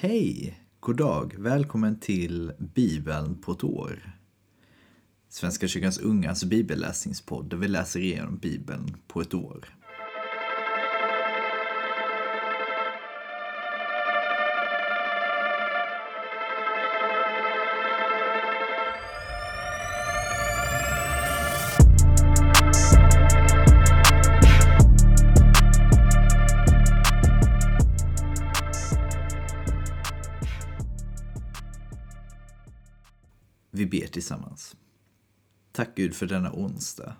Hej! God dag! Välkommen till Bibeln på ett år. Svenska kyrkans ungas bibelläsningspodd där vi läser igenom Bibeln på ett år. Vi ber tillsammans. Tack Gud för denna onsdag.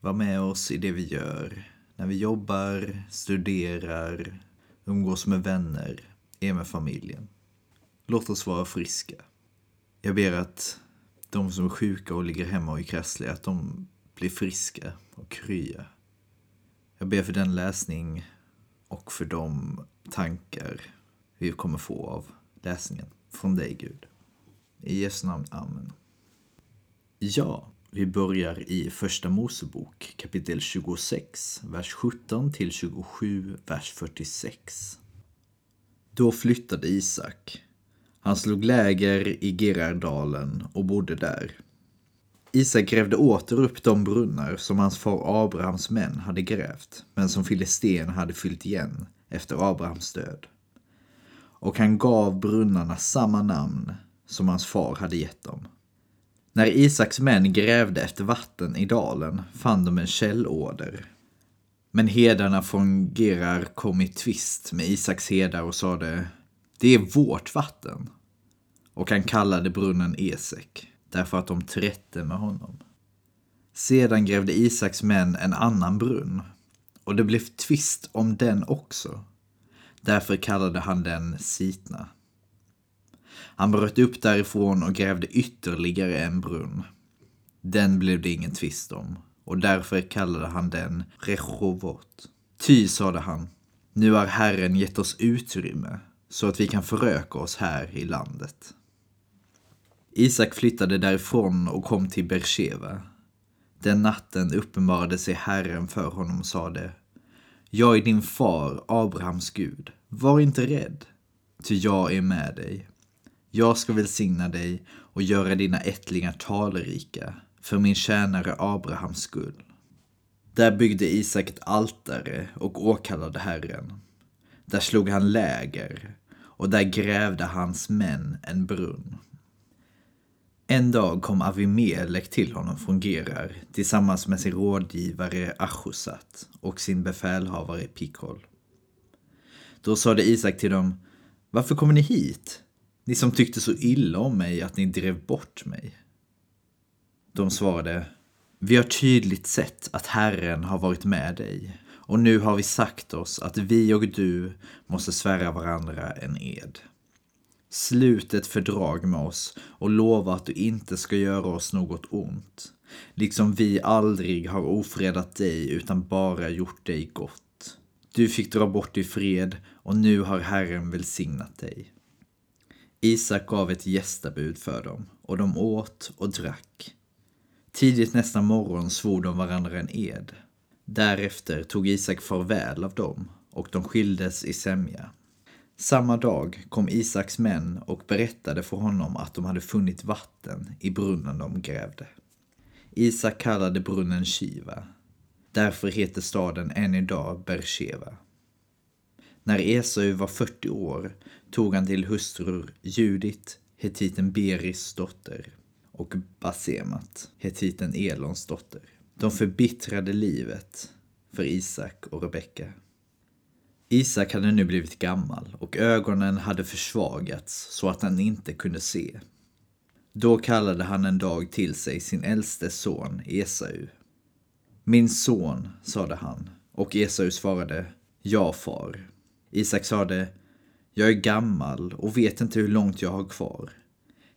Var med oss i det vi gör. När vi jobbar, studerar, umgås med vänner, är med familjen. Låt oss vara friska. Jag ber att de som är sjuka och ligger hemma och är krassliga, att de blir friska och krya. Jag ber för den läsning och för de tankar vi kommer få av läsningen från dig Gud. I Jesu namn, Amen. Ja, vi börjar i Första Mosebok kapitel 26, vers 17 till 27, vers 46. Då flyttade Isak. Han slog läger i Gerardalen och bodde där. Isak grävde åter upp de brunnar som hans far Abrahams män hade grävt, men som Filisten hade fyllt igen efter Abrahams död. Och han gav brunnarna samma namn som hans far hade gett dem. När Isaks män grävde efter vatten i dalen fann de en källåder. Men hedarna från Gerar kom i tvist med Isaks herdar och sade Det är vårt vatten. Och han kallade brunnen Esek, därför att de trätte med honom. Sedan grävde Isaks män en annan brunn, och det blev tvist om den också. Därför kallade han den Sitna. Han bröt upp därifrån och grävde ytterligare en brunn. Den blev det ingen tvist om och därför kallade han den Rechovot. Ty, sade han, nu har Herren gett oss utrymme så att vi kan föröka oss här i landet. Isak flyttade därifrån och kom till Bersheva. Den natten uppenbarade sig Herren för honom och sade Jag är din far, Abrahams Gud. Var inte rädd, ty jag är med dig. Jag ska välsigna dig och göra dina ättlingar talrika för min tjänare Abrahams skull. Där byggde Isak ett altare och åkallade Herren. Där slog han läger och där grävde hans män en brunn. En dag kom Avimelek till honom från Gerar tillsammans med sin rådgivare Achusat och sin befälhavare Pikol. Då sade Isak till dem, varför kommer ni hit? Ni som tyckte så illa om mig att ni drev bort mig. De svarade, vi har tydligt sett att Herren har varit med dig och nu har vi sagt oss att vi och du måste svära varandra en ed. Slut ett fördrag med oss och lova att du inte ska göra oss något ont, liksom vi aldrig har ofredat dig utan bara gjort dig gott. Du fick dra bort i fred och nu har Herren välsignat dig. Isak gav ett gästabud för dem och de åt och drack. Tidigt nästa morgon svor de varandra en ed. Därefter tog Isak farväl av dem och de skildes i sämja. Samma dag kom Isaks män och berättade för honom att de hade funnit vatten i brunnen de grävde. Isak kallade brunnen Shiva. Därför heter staden än idag Bersheva. När Esau var 40 år tog han till hustrur Judit, hetiten Beris dotter och Basemat, hetiten Elons dotter. De förbittrade livet för Isak och Rebecka. Isak hade nu blivit gammal och ögonen hade försvagats så att han inte kunde se. Då kallade han en dag till sig sin äldste son Esau. Min son, sade han, och Esau svarade, ja far. Isak sade, jag är gammal och vet inte hur långt jag har kvar.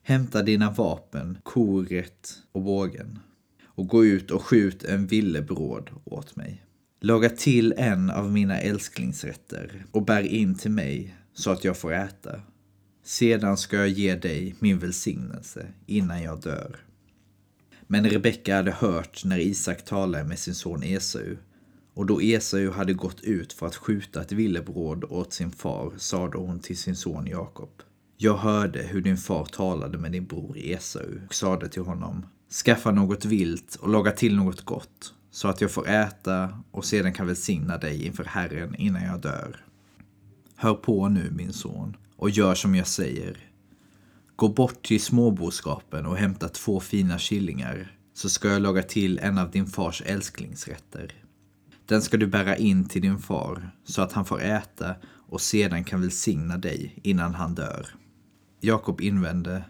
Hämta dina vapen, koret och bågen och gå ut och skjut en villebråd åt mig. Laga till en av mina älsklingsrätter och bär in till mig så att jag får äta. Sedan ska jag ge dig min välsignelse innan jag dör. Men Rebecka hade hört när Isak talade med sin son Esau och då Esau hade gått ut för att skjuta ett villebråd åt sin far sade hon till sin son Jakob. Jag hörde hur din far talade med din bror Esau och sade till honom. Skaffa något vilt och laga till något gott så att jag får äta och sedan kan välsigna dig inför Herren innan jag dör. Hör på nu min son och gör som jag säger. Gå bort till småboskapen och hämta två fina killingar så ska jag laga till en av din fars älsklingsrätter. Den ska du bära in till din far så att han får äta och sedan kan välsigna dig innan han dör. Jakob invände.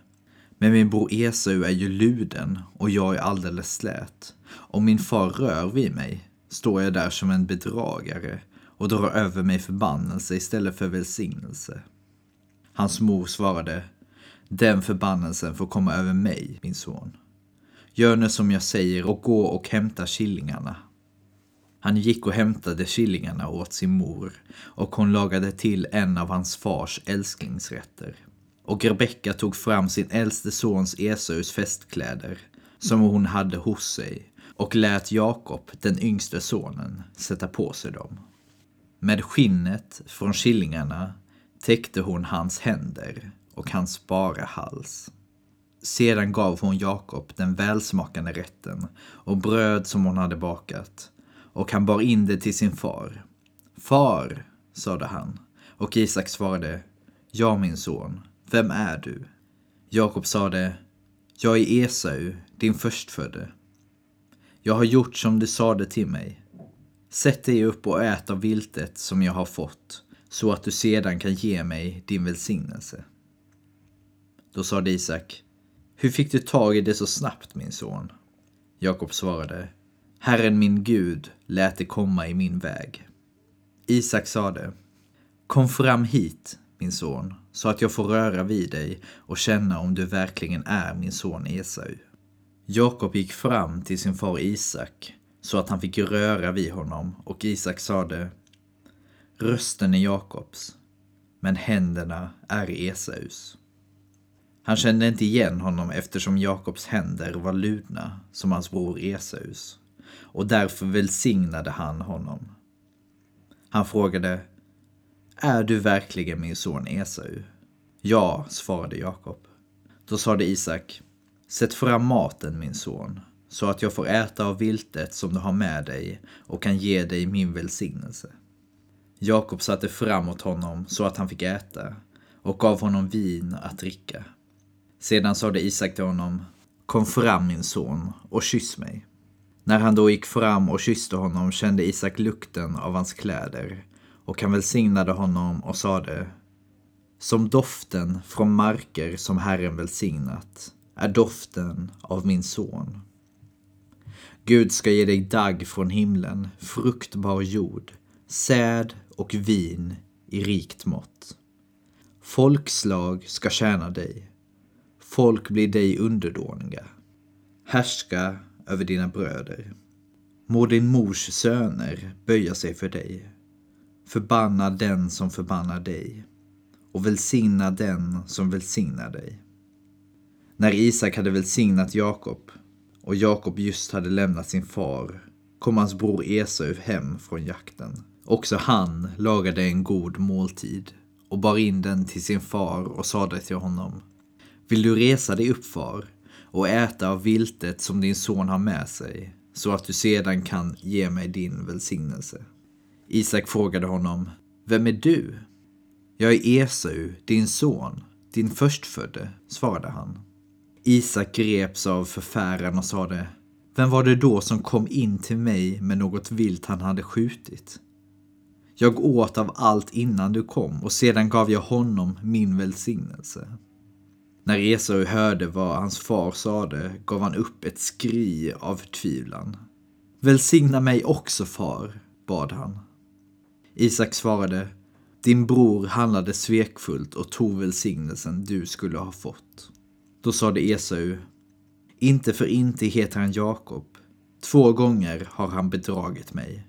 Men min bror Esau är ju luden och jag är alldeles slät. Om min far rör vid mig står jag där som en bedragare och drar över mig förbannelse istället för välsignelse. Hans mor svarade. Den förbannelsen får komma över mig, min son. Gör nu som jag säger och gå och hämta killingarna. Han gick och hämtade killingarna åt sin mor och hon lagade till en av hans fars älsklingsrätter. Och Rebecka tog fram sin äldste sons Esaus festkläder som hon hade hos sig och lät Jakob, den yngste sonen, sätta på sig dem. Med skinnet från killingarna täckte hon hans händer och hans bara hals. Sedan gav hon Jakob den välsmakande rätten och bröd som hon hade bakat och han bar in det till sin far. Far, sade han och Isak svarade Ja, min son, vem är du? Jakob sade Jag är Esau, din förstfödde. Jag har gjort som du sade till mig. Sätt dig upp och ät av viltet som jag har fått så att du sedan kan ge mig din välsignelse. Då sade Isak hur fick du tag i det så snabbt, min son? Jakob svarade. Herren min Gud lät det komma i min väg. Isak sade. Kom fram hit, min son, så att jag får röra vid dig och känna om du verkligen är min son Esau. Jakob gick fram till sin far Isak så att han fick röra vid honom och Isak sade Rösten är Jakobs, men händerna är Esaus. Han kände inte igen honom eftersom Jakobs händer var ludna som hans bror Esaus och därför välsignade han honom. Han frågade Är du verkligen min son Esau? Ja, svarade Jakob. Då sade Isak Sätt fram maten, min son, så att jag får äta av viltet som du har med dig och kan ge dig min välsignelse. Jakob satte fram åt honom så att han fick äta och gav honom vin att dricka. Sedan sade Isak till honom, kom fram min son och kyss mig. När han då gick fram och kysste honom kände Isak lukten av hans kläder och han välsignade honom och sade, som doften från marker som Herren välsignat är doften av min son. Gud ska ge dig dagg från himlen, fruktbar jord, säd och vin i rikt mått. Folkslag ska tjäna dig Folk blir dig underdåniga. Härska över dina bröder. Må din mors söner böja sig för dig. Förbanna den som förbannar dig och välsigna den som välsignar dig. När Isak hade välsignat Jakob och Jakob just hade lämnat sin far kom hans bror Esau hem från jakten. Också han lagade en god måltid och bar in den till sin far och sade till honom vill du resa dig upp far och äta av viltet som din son har med sig så att du sedan kan ge mig din välsignelse? Isak frågade honom, vem är du? Jag är Esau, din son, din förstfödde, svarade han. Isak greps av förfäran och sade, vem var det då som kom in till mig med något vilt han hade skjutit? Jag åt av allt innan du kom och sedan gav jag honom min välsignelse. När Esau hörde vad hans far sade gav han upp ett skri av förtvivlan. Välsigna mig också, far, bad han. Isak svarade, din bror handlade svekfullt och tog välsignelsen du skulle ha fått. Då sade Esau, inte för inte heter han Jakob. Två gånger har han bedragit mig.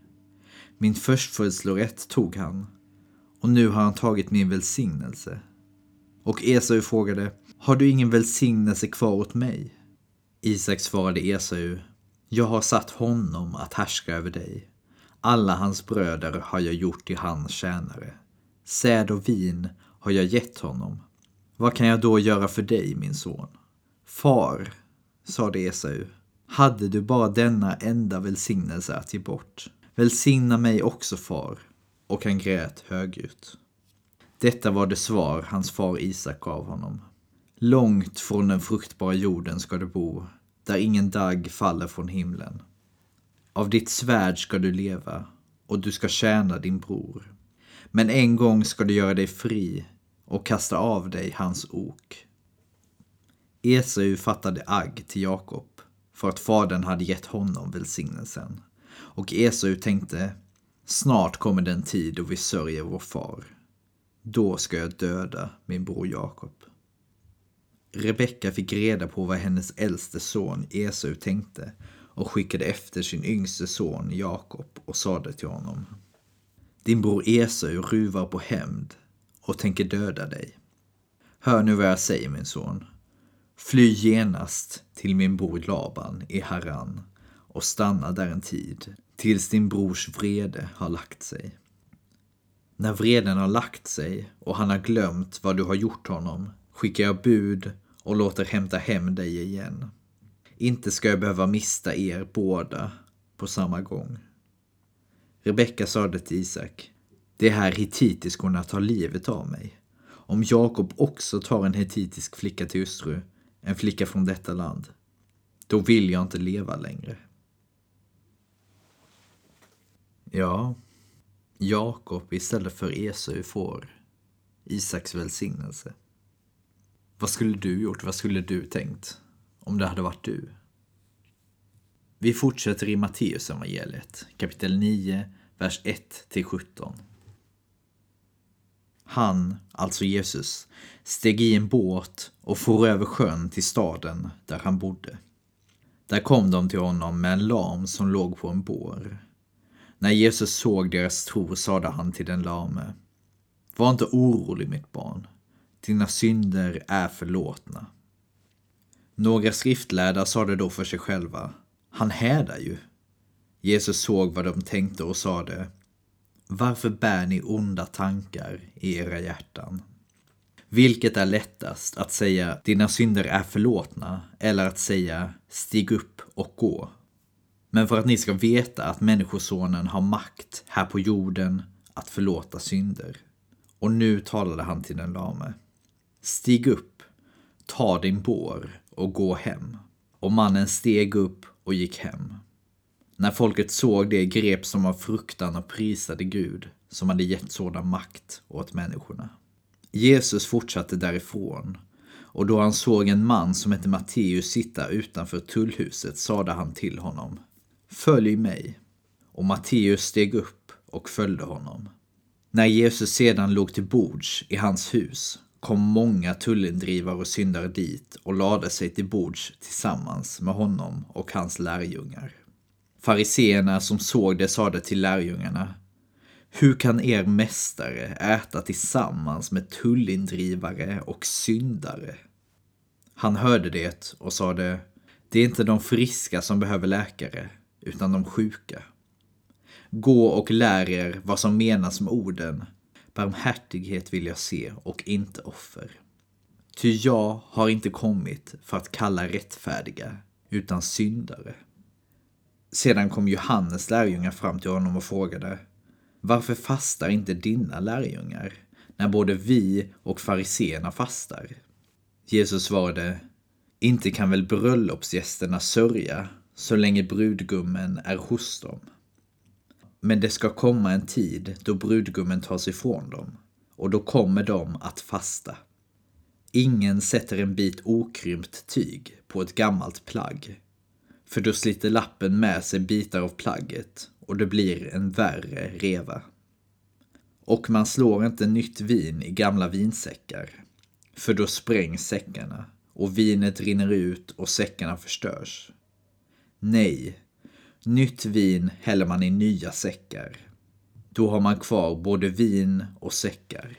Min förstfödslorätt tog han, och nu har han tagit min välsignelse. Och Esau frågade, har du ingen välsignelse kvar åt mig? Isak svarade Esau, jag har satt honom att härska över dig. Alla hans bröder har jag gjort till hans tjänare. Säd och vin har jag gett honom. Vad kan jag då göra för dig, min son? Far, sade Esau, hade du bara denna enda välsignelse att ge bort. Välsigna mig också, far. Och han grät högljutt. Detta var det svar hans far Isak gav honom. Långt från den fruktbara jorden ska du bo, där ingen dagg faller från himlen. Av ditt svärd ska du leva, och du ska tjäna din bror. Men en gång ska du göra dig fri och kasta av dig hans ok. Esau fattade agg till Jakob för att fadern hade gett honom välsignelsen. Och Esau tänkte, snart kommer den tid då vi sörjer vår far. Då ska jag döda min bror Jakob. Rebecka fick reda på vad hennes äldste son Esau tänkte och skickade efter sin yngste son Jakob och sade till honom. Din bror Esau ruvar på hämnd och tänker döda dig. Hör nu vad jag säger min son. Fly genast till min bror Laban i Haran och stanna där en tid tills din brors vrede har lagt sig. När vreden har lagt sig och han har glömt vad du har gjort honom skickar jag bud och låter hämta hem dig igen. Inte ska jag behöva mista er båda på samma gång. Rebecka sade till Isak, det är här hittitiskorna tar livet av mig. Om Jakob också tar en hetitisk flicka till hustru, en flicka från detta land, då vill jag inte leva längre. Ja, Jakob istället för Esau får Isaks välsignelse. Vad skulle du gjort? Vad skulle du tänkt? Om det hade varit du? Vi fortsätter i Matteus evangeliet, kapitel 9, vers 1-17. Han, alltså Jesus, steg i en båt och for över sjön till staden där han bodde. Där kom de till honom med en lam som låg på en bår. När Jesus såg deras tro sade han till den lame. Var inte orolig mitt barn. Dina synder är förlåtna. Några skriftlärda sade då för sig själva. Han hädar ju. Jesus såg vad de tänkte och sade. Varför bär ni onda tankar i era hjärtan? Vilket är lättast, att säga dina synder är förlåtna eller att säga stig upp och gå? Men för att ni ska veta att Människosonen har makt här på jorden att förlåta synder. Och nu talade han till den lame. Stig upp, ta din bår och gå hem. Och mannen steg upp och gick hem. När folket såg det greps de av fruktan och prisade Gud som hade gett sådan makt åt människorna. Jesus fortsatte därifrån och då han såg en man som hette Matteus sitta utanför tullhuset sade han till honom Följ mig. Och Matteus steg upp och följde honom. När Jesus sedan låg till bords i hans hus kom många tullindrivare och syndare dit och lade sig till bords tillsammans med honom och hans lärjungar. Fariseerna som såg det sade till lärjungarna hur kan er mästare äta tillsammans med tullindrivare och syndare? Han hörde det och sade, det är inte de friska som behöver läkare, utan de sjuka. Gå och lär er vad som menas med orden, barmhärtighet vill jag se och inte offer. Ty jag har inte kommit för att kalla rättfärdiga, utan syndare. Sedan kom Johannes lärjungar fram till honom och frågade Varför fastar inte dina lärjungar när både vi och fariseerna fastar? Jesus svarade Inte kan väl bröllopsgästerna sörja så länge brudgummen är hos dem. Men det ska komma en tid då brudgummen tas ifrån dem och då kommer de att fasta. Ingen sätter en bit okrympt tyg på ett gammalt plagg för då sliter lappen med sig bitar av plagget och det blir en värre reva. Och man slår inte nytt vin i gamla vinsäckar, för då sprängs säckarna och vinet rinner ut och säckarna förstörs. Nej, nytt vin häller man i nya säckar. Då har man kvar både vin och säckar.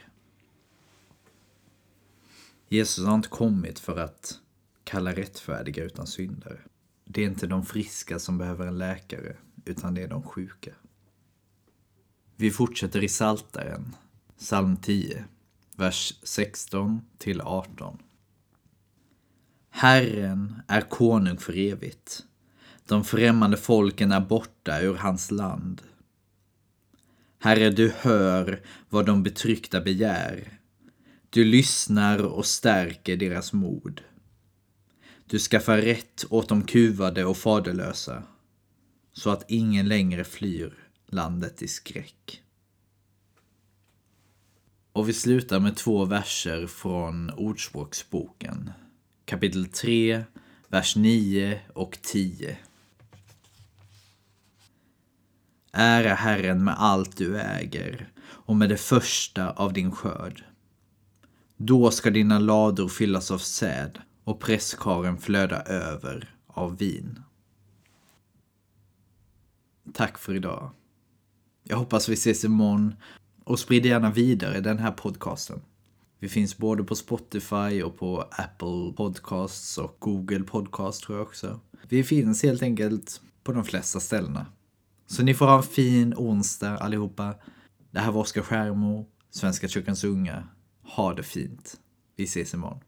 Jesus har inte kommit för att kalla rättfärdiga utan syndare. Det är inte de friska som behöver en läkare, utan det är de sjuka. Vi fortsätter i Saltaren, psalm 10, vers 16 till 18. Herren är konung för evigt. De främmande folken är borta ur hans land. Herre, du hör vad de betryckta begär. Du lyssnar och stärker deras mod. Du skaffar rätt åt de kuvade och faderlösa, så att ingen längre flyr landet i skräck. Och vi slutar med två verser från Ordspråksboken. Kapitel 3, vers 9 och 10. Ära Herren med allt du äger och med det första av din skörd. Då ska dina lador fyllas av säd och presskaren flöda över av vin. Tack för idag. Jag hoppas vi ses imorgon och sprid gärna vidare den här podcasten. Vi finns både på Spotify och på Apple Podcasts och Google Podcasts tror jag också. Vi finns helt enkelt på de flesta ställena. Så ni får ha en fin onsdag allihopa. Det här var Oskar Skärmo, Svenska kyrkans unga. Ha det fint. Vi ses imorgon.